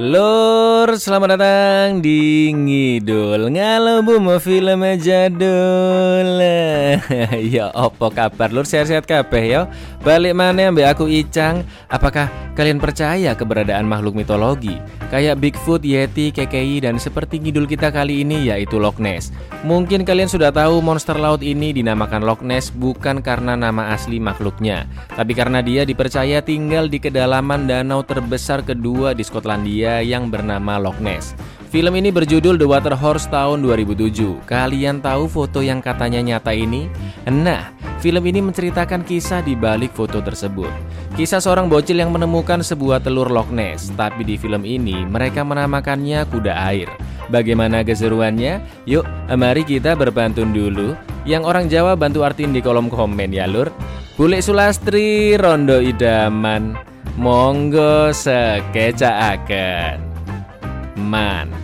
Love. Lur, selamat datang di Ngidul. Ngalobu mau film jadul Ya opo kabar lur? Sehat-sehat kabeh ya? Balik mana ambek aku Icang? Apakah kalian percaya keberadaan makhluk mitologi? Kayak Bigfoot, Yeti, KKI dan seperti ngidul kita kali ini yaitu Loch Ness. Mungkin kalian sudah tahu monster laut ini dinamakan Loch Ness bukan karena nama asli makhluknya Tapi karena dia dipercaya tinggal di kedalaman danau terbesar kedua di Skotlandia yang bernama Loch Ness. Film ini berjudul The Water Horse tahun 2007. Kalian tahu foto yang katanya nyata ini? Nah, film ini menceritakan kisah di balik foto tersebut. Kisah seorang bocil yang menemukan sebuah telur Loch Ness, tapi di film ini mereka menamakannya kuda air. Bagaimana keseruannya? Yuk, mari kita berpantun dulu. Yang orang Jawa bantu artiin di kolom komen ya, Lur. Bule Sulastri Rondo Idaman Monggo sekecaaken Man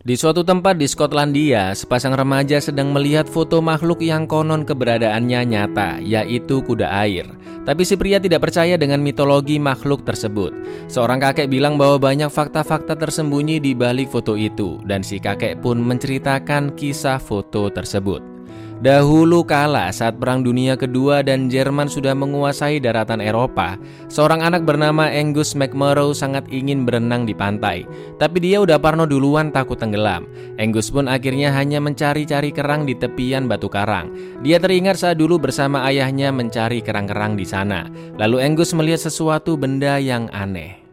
Di suatu tempat di Skotlandia, sepasang remaja sedang melihat foto makhluk yang konon keberadaannya nyata, yaitu kuda air. Tapi si pria tidak percaya dengan mitologi makhluk tersebut. Seorang kakek bilang bahwa banyak fakta-fakta tersembunyi di balik foto itu, dan si kakek pun menceritakan kisah foto tersebut. Dahulu kala saat Perang Dunia Kedua dan Jerman sudah menguasai daratan Eropa, seorang anak bernama Angus McMurrow sangat ingin berenang di pantai. Tapi dia udah parno duluan takut tenggelam. Angus pun akhirnya hanya mencari-cari kerang di tepian batu karang. Dia teringat saat dulu bersama ayahnya mencari kerang-kerang di sana. Lalu Angus melihat sesuatu benda yang aneh.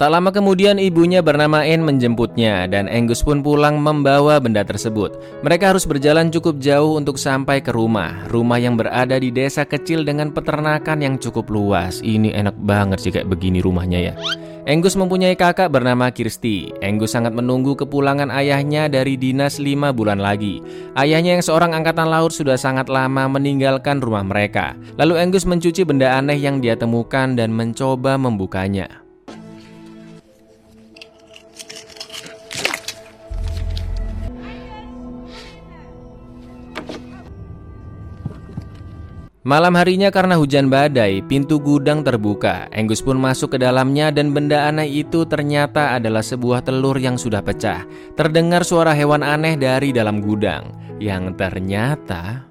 Tak lama kemudian ibunya bernama Anne menjemputnya dan Angus pun pulang membawa benda tersebut. Mereka harus berjalan cukup jauh untuk sampai ke rumah. Rumah yang berada di desa kecil dengan peternakan yang cukup luas. Ini enak banget sih kayak begini rumahnya ya. Angus mempunyai kakak bernama Kirsty. Angus sangat menunggu kepulangan ayahnya dari dinas lima bulan lagi. Ayahnya yang seorang angkatan laut sudah sangat lama meninggalkan rumah mereka. Lalu Angus mencuci benda aneh yang dia temukan dan mencoba membukanya. Malam harinya karena hujan badai, pintu gudang terbuka. Angus pun masuk ke dalamnya dan benda aneh itu ternyata adalah sebuah telur yang sudah pecah. Terdengar suara hewan aneh dari dalam gudang, yang ternyata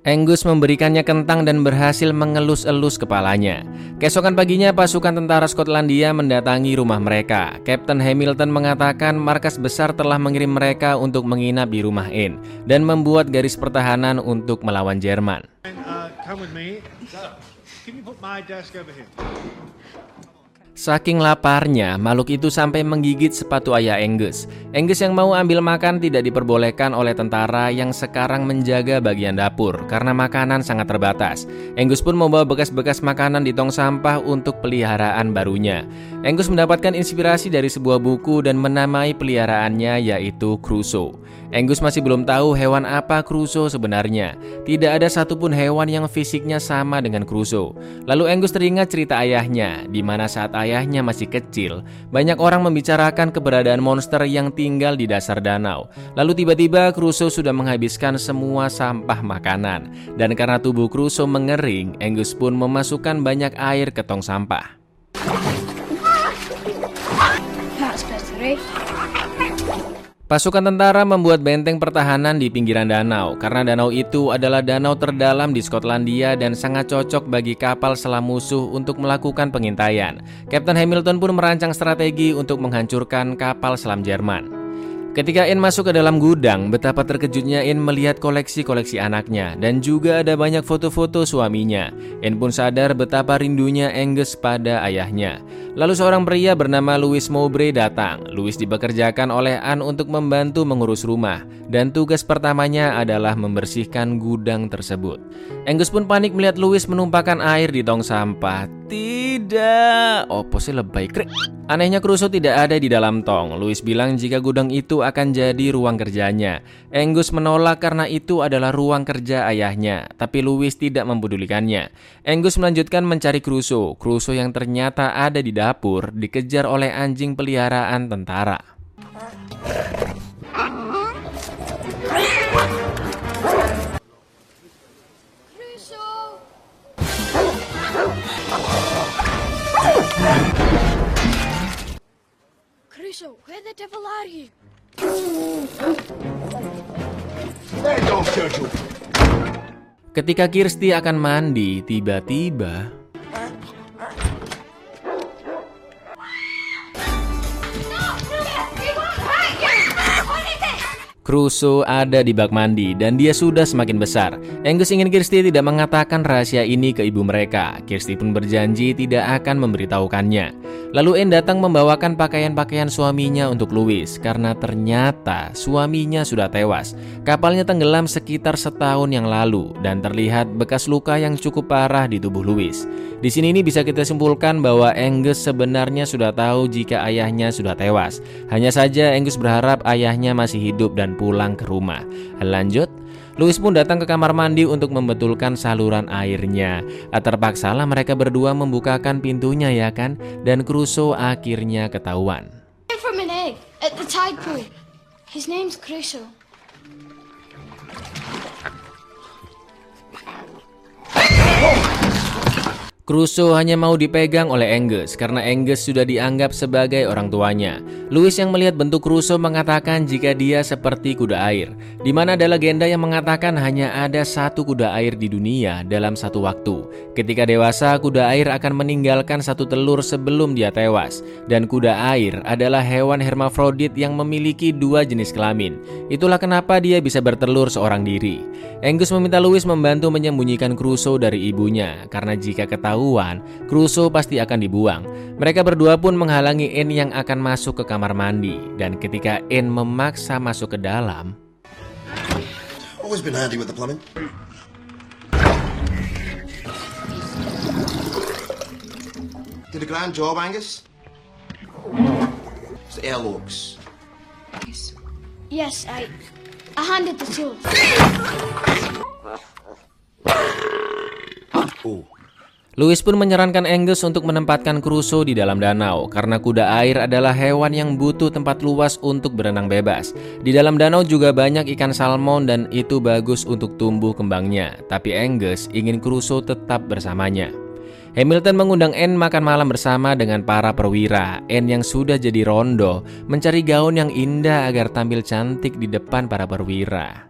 Angus memberikannya kentang dan berhasil mengelus-elus kepalanya. Keesokan paginya pasukan tentara Skotlandia mendatangi rumah mereka. Captain Hamilton mengatakan markas besar telah mengirim mereka untuk menginap di rumah Anne dan membuat garis pertahanan untuk melawan Jerman. Saking laparnya, makhluk itu sampai menggigit sepatu ayah Angus. Angus yang mau ambil makan tidak diperbolehkan oleh tentara yang sekarang menjaga bagian dapur karena makanan sangat terbatas. Angus pun membawa bekas-bekas makanan di tong sampah untuk peliharaan barunya. Angus mendapatkan inspirasi dari sebuah buku dan menamai peliharaannya yaitu Crusoe. Angus masih belum tahu hewan apa Crusoe sebenarnya. Tidak ada satupun hewan yang fisiknya sama dengan Crusoe. Lalu Angus teringat cerita ayahnya, di mana saat ayahnya masih kecil, banyak orang membicarakan keberadaan monster yang tinggal di dasar danau. Lalu tiba-tiba Crusoe sudah menghabiskan semua sampah makanan. Dan karena tubuh Crusoe mengering, Angus pun memasukkan banyak air ke tong sampah. Pasukan tentara membuat benteng pertahanan di pinggiran danau karena danau itu adalah danau terdalam di Skotlandia dan sangat cocok bagi kapal selam musuh untuk melakukan pengintaian. Kapten Hamilton pun merancang strategi untuk menghancurkan kapal selam Jerman. Ketika In masuk ke dalam gudang, betapa terkejutnya In melihat koleksi-koleksi anaknya dan juga ada banyak foto-foto suaminya. In pun sadar betapa rindunya Angus pada ayahnya. Lalu seorang pria bernama Louis Mowbray datang. Louis dipekerjakan oleh Anne untuk membantu mengurus rumah dan tugas pertamanya adalah membersihkan gudang tersebut. Angus pun panik melihat Louis menumpahkan air di tong sampah. Tidak, opo sih lebay krik. Anehnya Crusoe tidak ada di dalam tong. Louis bilang jika gudang itu akan jadi ruang kerjanya. Angus menolak karena itu adalah ruang kerja ayahnya, tapi Louis tidak mempedulikannya. Angus melanjutkan mencari Crusoe. Crusoe yang ternyata ada di dapur dikejar oleh anjing peliharaan tentara. Crusoe, where the devil are you? Ketika Kirsty akan mandi, tiba-tiba Crusoe ada di bak mandi dan dia sudah semakin besar. Angus ingin Kirsty tidak mengatakan rahasia ini ke ibu mereka. Kirsty pun berjanji tidak akan memberitahukannya. Lalu Anne datang membawakan pakaian-pakaian suaminya untuk Louis karena ternyata suaminya sudah tewas. Kapalnya tenggelam sekitar setahun yang lalu dan terlihat bekas luka yang cukup parah di tubuh Louis. Di sini ini bisa kita simpulkan bahwa Angus sebenarnya sudah tahu jika ayahnya sudah tewas. Hanya saja Angus berharap ayahnya masih hidup dan pulang ke rumah. Lanjut, Louis pun datang ke kamar mandi untuk membetulkan saluran airnya. Terpaksalah mereka berdua membukakan pintunya ya kan, dan Crusoe akhirnya ketahuan. Crusoe hanya mau dipegang oleh Angus karena Angus sudah dianggap sebagai orang tuanya. Louis yang melihat bentuk Crusoe mengatakan jika dia seperti kuda air, di mana ada legenda yang mengatakan hanya ada satu kuda air di dunia dalam satu waktu. Ketika dewasa, kuda air akan meninggalkan satu telur sebelum dia tewas, dan kuda air adalah hewan hermafrodit yang memiliki dua jenis kelamin. Itulah kenapa dia bisa bertelur seorang diri. Angus meminta Louis membantu menyembunyikan Crusoe dari ibunya, karena jika ketahuan ketahuan, Crusoe pasti akan dibuang. Mereka berdua pun menghalangi Anne yang akan masuk ke kamar mandi. Dan ketika Anne memaksa masuk ke dalam, Always been handy with the plumbing. Did a grand job, Angus. It's the airlocks. Yes, I. I handed the tools. Oh, Louis pun menyarankan Angus untuk menempatkan Crusoe di dalam danau karena kuda air adalah hewan yang butuh tempat luas untuk berenang bebas. Di dalam danau juga banyak ikan salmon dan itu bagus untuk tumbuh kembangnya. Tapi Angus ingin Crusoe tetap bersamanya. Hamilton mengundang Anne makan malam bersama dengan para perwira. Anne yang sudah jadi rondo mencari gaun yang indah agar tampil cantik di depan para perwira.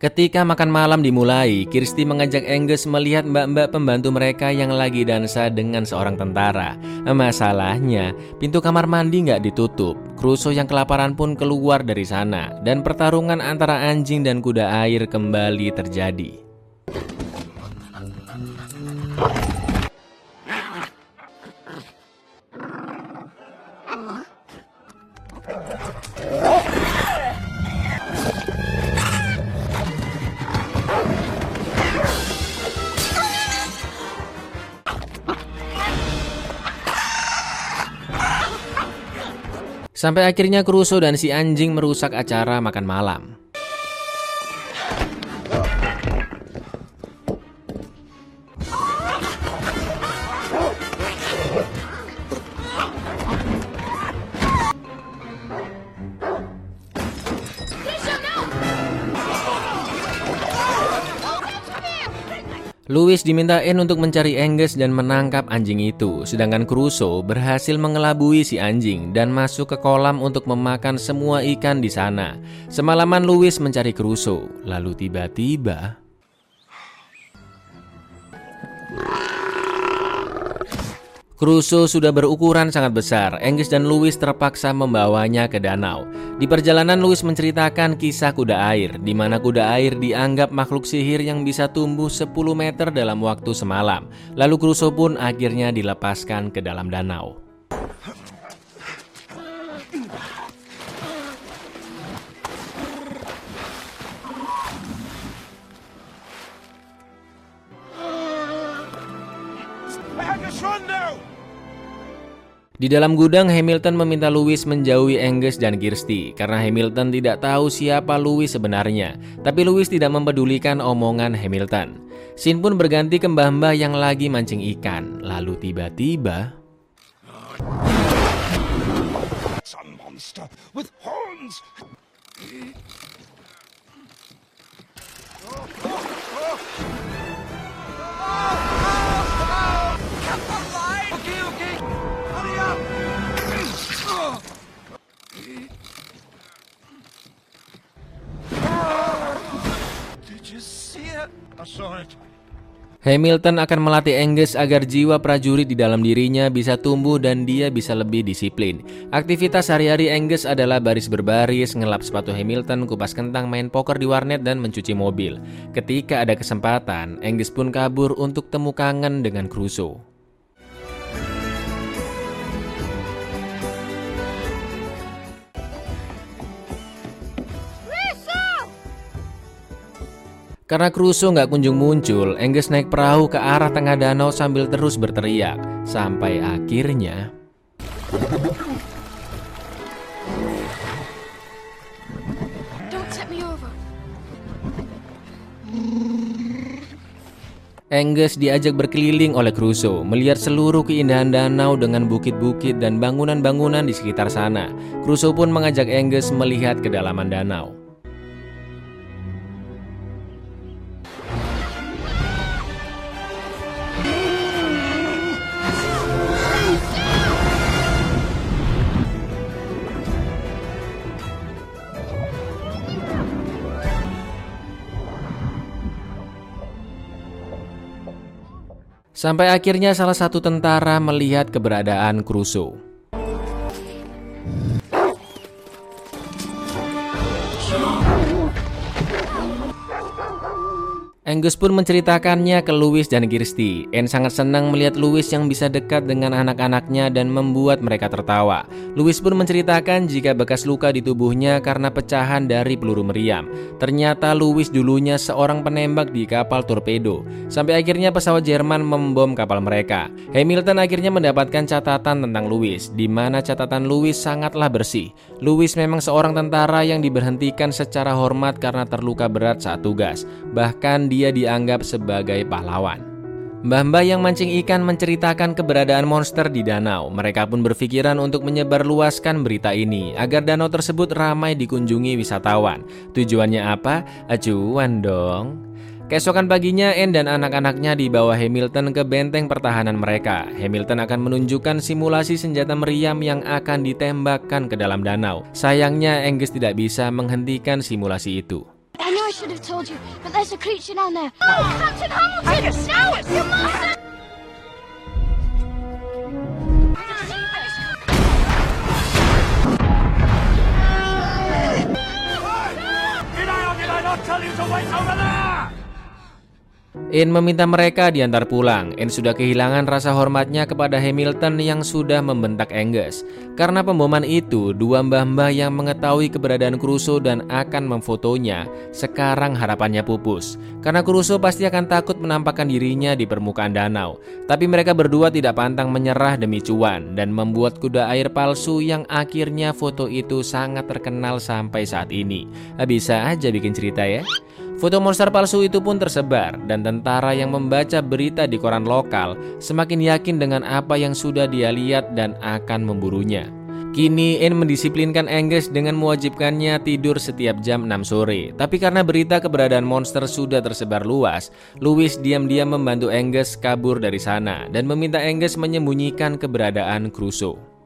Ketika makan malam dimulai, Kirsty mengajak Angus melihat mbak-mbak pembantu mereka yang lagi dansa dengan seorang tentara. Masalahnya, pintu kamar mandi nggak ditutup. Crusoe yang kelaparan pun keluar dari sana, dan pertarungan antara anjing dan kuda air kembali terjadi. Sampai akhirnya Crusoe dan si anjing merusak acara makan malam. Louis diminta Anne untuk mencari Angus dan menangkap anjing itu, sedangkan Crusoe berhasil mengelabui si anjing dan masuk ke kolam untuk memakan semua ikan di sana. Semalaman Louis mencari Crusoe, lalu tiba-tiba Crusoe sudah berukuran sangat besar. Angus dan Louis terpaksa membawanya ke danau. Di perjalanan Louis menceritakan kisah kuda air, di mana kuda air dianggap makhluk sihir yang bisa tumbuh 10 meter dalam waktu semalam. Lalu Crusoe pun akhirnya dilepaskan ke dalam danau. Di dalam gudang, Hamilton meminta Louis menjauhi Angus dan Kirsty karena Hamilton tidak tahu siapa Louis sebenarnya. Tapi Louis tidak mempedulikan omongan Hamilton. Sin pun berganti ke mbah-mbah yang lagi mancing ikan. Lalu tiba-tiba... With horns! Okay, Hamilton akan melatih Angus agar jiwa prajurit di dalam dirinya bisa tumbuh dan dia bisa lebih disiplin. Aktivitas sehari-hari Angus adalah baris berbaris, ngelap sepatu Hamilton, kupas kentang, main poker di warnet, dan mencuci mobil. Ketika ada kesempatan, Angus pun kabur untuk temu kangen dengan Crusoe. Karena Crusoe nggak kunjung muncul, Angus naik perahu ke arah tengah danau sambil terus berteriak. Sampai akhirnya... Angus diajak berkeliling oleh Crusoe, melihat seluruh keindahan danau dengan bukit-bukit dan bangunan-bangunan di sekitar sana. Crusoe pun mengajak Angus melihat kedalaman danau. Sampai akhirnya salah satu tentara melihat keberadaan Crusoe. Angus pun menceritakannya ke Louis dan Kirsty. Anne sangat senang melihat Louis yang bisa dekat dengan anak-anaknya dan membuat mereka tertawa. Louis pun menceritakan jika bekas luka di tubuhnya karena pecahan dari peluru meriam. Ternyata Louis dulunya seorang penembak di kapal torpedo. Sampai akhirnya pesawat Jerman membom kapal mereka. Hamilton akhirnya mendapatkan catatan tentang Louis, di mana catatan Louis sangatlah bersih. Louis memang seorang tentara yang diberhentikan secara hormat karena terluka berat saat tugas. Bahkan dia dianggap sebagai pahlawan. Mbah-mbah yang mancing ikan menceritakan keberadaan monster di danau. Mereka pun berpikiran untuk menyebarluaskan berita ini agar danau tersebut ramai dikunjungi wisatawan. Tujuannya apa? Acuan dong. Keesokan paginya, Anne dan anak-anaknya dibawa Hamilton ke benteng pertahanan mereka. Hamilton akan menunjukkan simulasi senjata meriam yang akan ditembakkan ke dalam danau. Sayangnya, Angus tidak bisa menghentikan simulasi itu. I should have told you, but there's a creature down there. Oh, Captain Hamilton! Angus, Angus, you mustn't! Did I or did I not tell you to wait over there? Anne meminta mereka diantar pulang. Anne sudah kehilangan rasa hormatnya kepada Hamilton yang sudah membentak Angus. Karena pemboman itu, dua mbah-mbah yang mengetahui keberadaan Crusoe dan akan memfotonya, sekarang harapannya pupus. Karena Crusoe pasti akan takut menampakkan dirinya di permukaan danau. Tapi mereka berdua tidak pantang menyerah demi cuan dan membuat kuda air palsu yang akhirnya foto itu sangat terkenal sampai saat ini. Bisa aja bikin cerita ya. Foto monster palsu itu pun tersebar dan tentara yang membaca berita di koran lokal semakin yakin dengan apa yang sudah dia lihat dan akan memburunya. Kini Anne mendisiplinkan Angus dengan mewajibkannya tidur setiap jam 6 sore. Tapi karena berita keberadaan monster sudah tersebar luas, Louis diam-diam membantu Angus kabur dari sana dan meminta Angus menyembunyikan keberadaan Crusoe.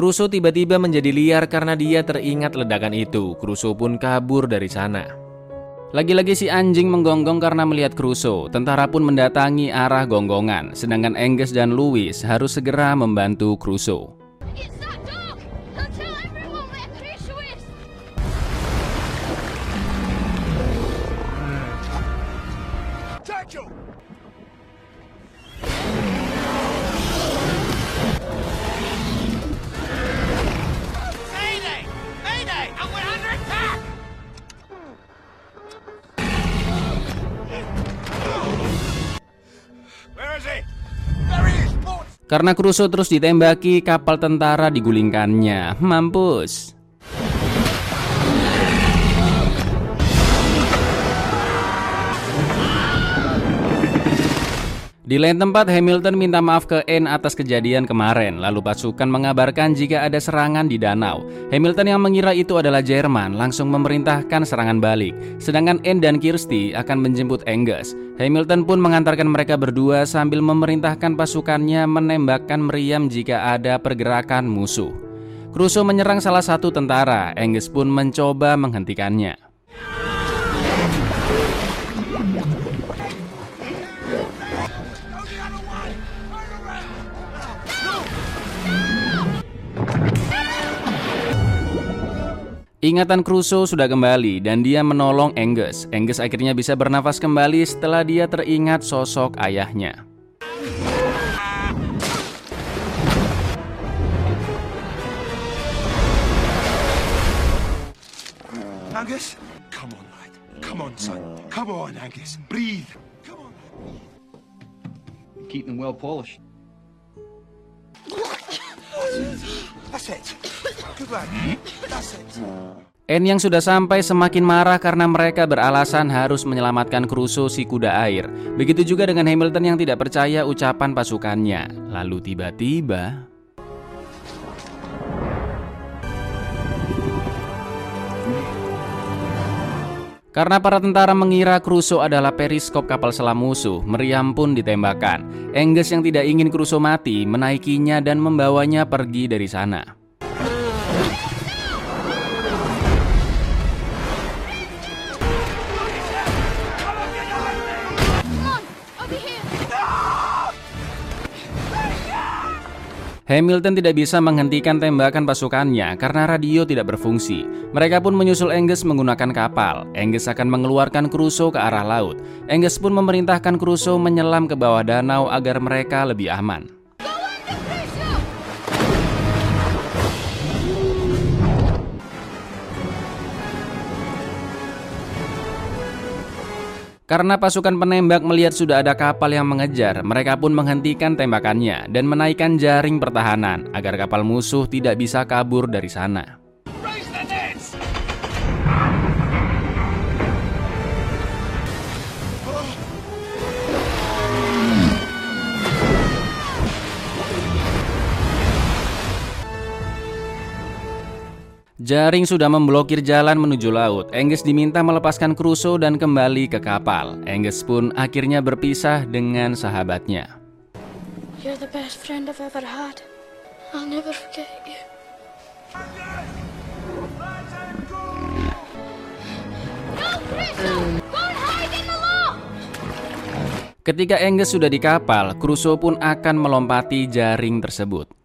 Crusoe tiba-tiba menjadi liar karena dia teringat ledakan itu. Crusoe pun kabur dari sana. Lagi-lagi si anjing menggonggong karena melihat Crusoe. Tentara pun mendatangi arah gonggongan, sedangkan Angus dan Louis harus segera membantu Crusoe. Karena Crusoe terus ditembaki, kapal tentara digulingkannya. Mampus. Di lain tempat, Hamilton minta maaf ke Anne atas kejadian kemarin, lalu pasukan mengabarkan jika ada serangan di danau. Hamilton yang mengira itu adalah Jerman langsung memerintahkan serangan balik, sedangkan Anne dan Kirsty akan menjemput Angus. Hamilton pun mengantarkan mereka berdua sambil memerintahkan pasukannya menembakkan meriam jika ada pergerakan musuh. Crusoe menyerang salah satu tentara, Angus pun mencoba menghentikannya. Ingatan Crusoe sudah kembali dan dia menolong Angus. Angus akhirnya bisa bernafas kembali setelah dia teringat sosok ayahnya. Angus? Come on, lad. Come on, son. Come on, Angus. Breathe. Come on. Keep them well polished. That's it. Anne yang sudah sampai semakin marah karena mereka beralasan harus menyelamatkan Crusoe si kuda air. Begitu juga dengan Hamilton yang tidak percaya ucapan pasukannya. Lalu tiba-tiba... Karena para tentara mengira Crusoe adalah periskop kapal selam musuh, meriam pun ditembakkan. Angus yang tidak ingin Crusoe mati menaikinya dan membawanya pergi dari sana. Hamilton tidak bisa menghentikan tembakan pasukannya karena radio tidak berfungsi. Mereka pun menyusul Angus menggunakan kapal. Angus akan mengeluarkan Crusoe ke arah laut. Angus pun memerintahkan Crusoe menyelam ke bawah danau agar mereka lebih aman. Karena pasukan penembak melihat sudah ada kapal yang mengejar, mereka pun menghentikan tembakannya dan menaikkan jaring pertahanan agar kapal musuh tidak bisa kabur dari sana. Jaring sudah memblokir jalan menuju laut. Angus diminta melepaskan Crusoe dan kembali ke kapal. Angus pun akhirnya berpisah dengan sahabatnya. You're the best friend I've ever had. I'll never forget you. Go, Crusoe! Go and hide in the loft! Ketika Angus sudah di kapal, Crusoe pun akan melompati jaring tersebut.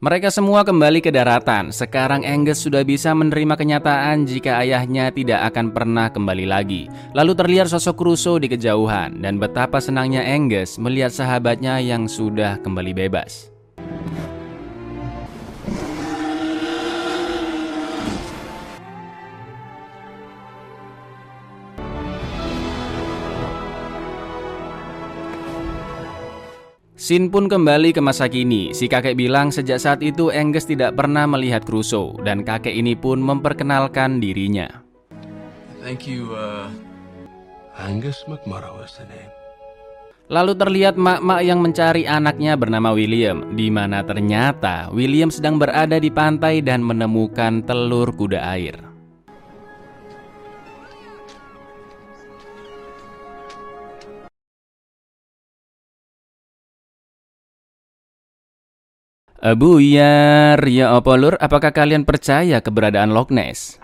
Mereka semua kembali ke daratan. Sekarang Angus sudah bisa menerima kenyataan jika ayahnya tidak akan pernah kembali lagi. Lalu terlihat sosok Crusoe di kejauhan dan betapa senangnya Angus melihat sahabatnya yang sudah kembali bebas. Sin pun kembali ke masa kini. Si kakek bilang sejak saat itu Angus tidak pernah melihat Crusoe dan kakek ini pun memperkenalkan dirinya. Thank you, uh. Angus McMurrow is the name. Lalu terlihat mak-mak yang mencari anaknya bernama William, di mana ternyata William sedang berada di pantai dan menemukan telur kuda air. Buyar, ya apa lur, apakah kalian percaya keberadaan Loch Ness?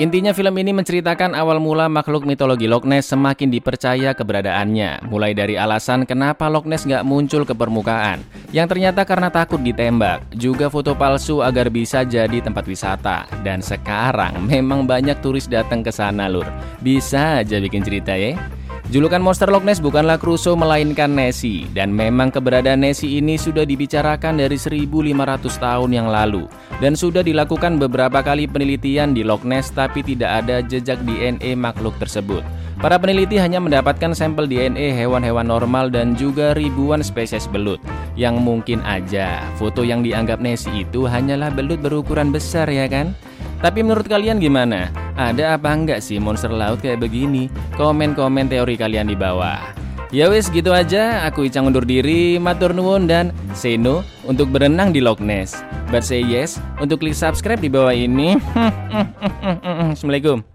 Intinya film ini menceritakan awal mula makhluk mitologi Loch Ness semakin dipercaya keberadaannya Mulai dari alasan kenapa Loch Ness nggak muncul ke permukaan Yang ternyata karena takut ditembak Juga foto palsu agar bisa jadi tempat wisata. Dan sekarang memang banyak turis datang ke sana lur. Bisa aja bikin cerita ya Julukan monster Loch Ness bukanlah Crusoe melainkan Nessie dan memang keberadaan Nessie ini sudah dibicarakan dari 1500 tahun yang lalu dan sudah dilakukan beberapa kali penelitian di Loch Ness tapi tidak ada jejak DNA makhluk tersebut. Para peneliti hanya mendapatkan sampel DNA hewan-hewan normal dan juga ribuan spesies belut. Yang mungkin aja foto yang dianggap Nessie itu hanyalah belut berukuran besar ya kan? Tapi menurut kalian gimana? Ada apa enggak sih monster laut kayak begini? Komen-komen teori kalian di bawah. Ya wis gitu aja, aku Icang undur diri, matur nuwun dan say no untuk berenang di Loch Ness. But yes untuk klik subscribe di bawah ini. Assalamualaikum.